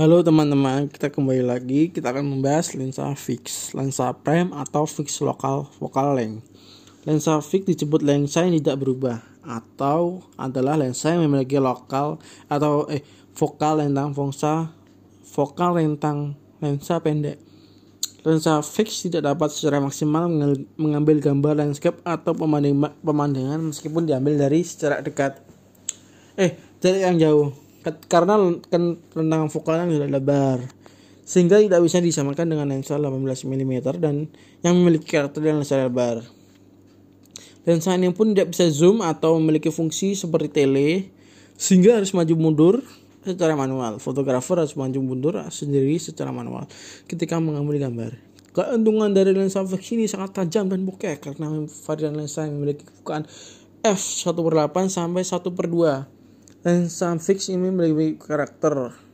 Halo teman-teman, kita kembali lagi. Kita akan membahas lensa fix, lensa prime atau fix lokal focal length. Lensa fix disebut lensa yang tidak berubah atau adalah lensa yang memiliki lokal atau eh vokal rentang fungsa vokal rentang lensa pendek. Lensa fix tidak dapat secara maksimal mengambil gambar landscape atau pemandangan meskipun diambil dari secara dekat. Eh, dari yang jauh karena kan rentang fokalnya sudah lebar sehingga tidak bisa disamakan dengan lensa 18 mm dan yang memiliki karakter lensa lebar. Lensa ini pun tidak bisa zoom atau memiliki fungsi seperti tele sehingga harus maju mundur secara manual. Fotografer harus maju mundur sendiri secara manual ketika mengambil gambar. Keuntungan dari lensa fix ini sangat tajam dan bokeh karena varian lensa yang memiliki kebukaan f 1 per 8 sampai 1 per 2 lensa fix ini memiliki karakter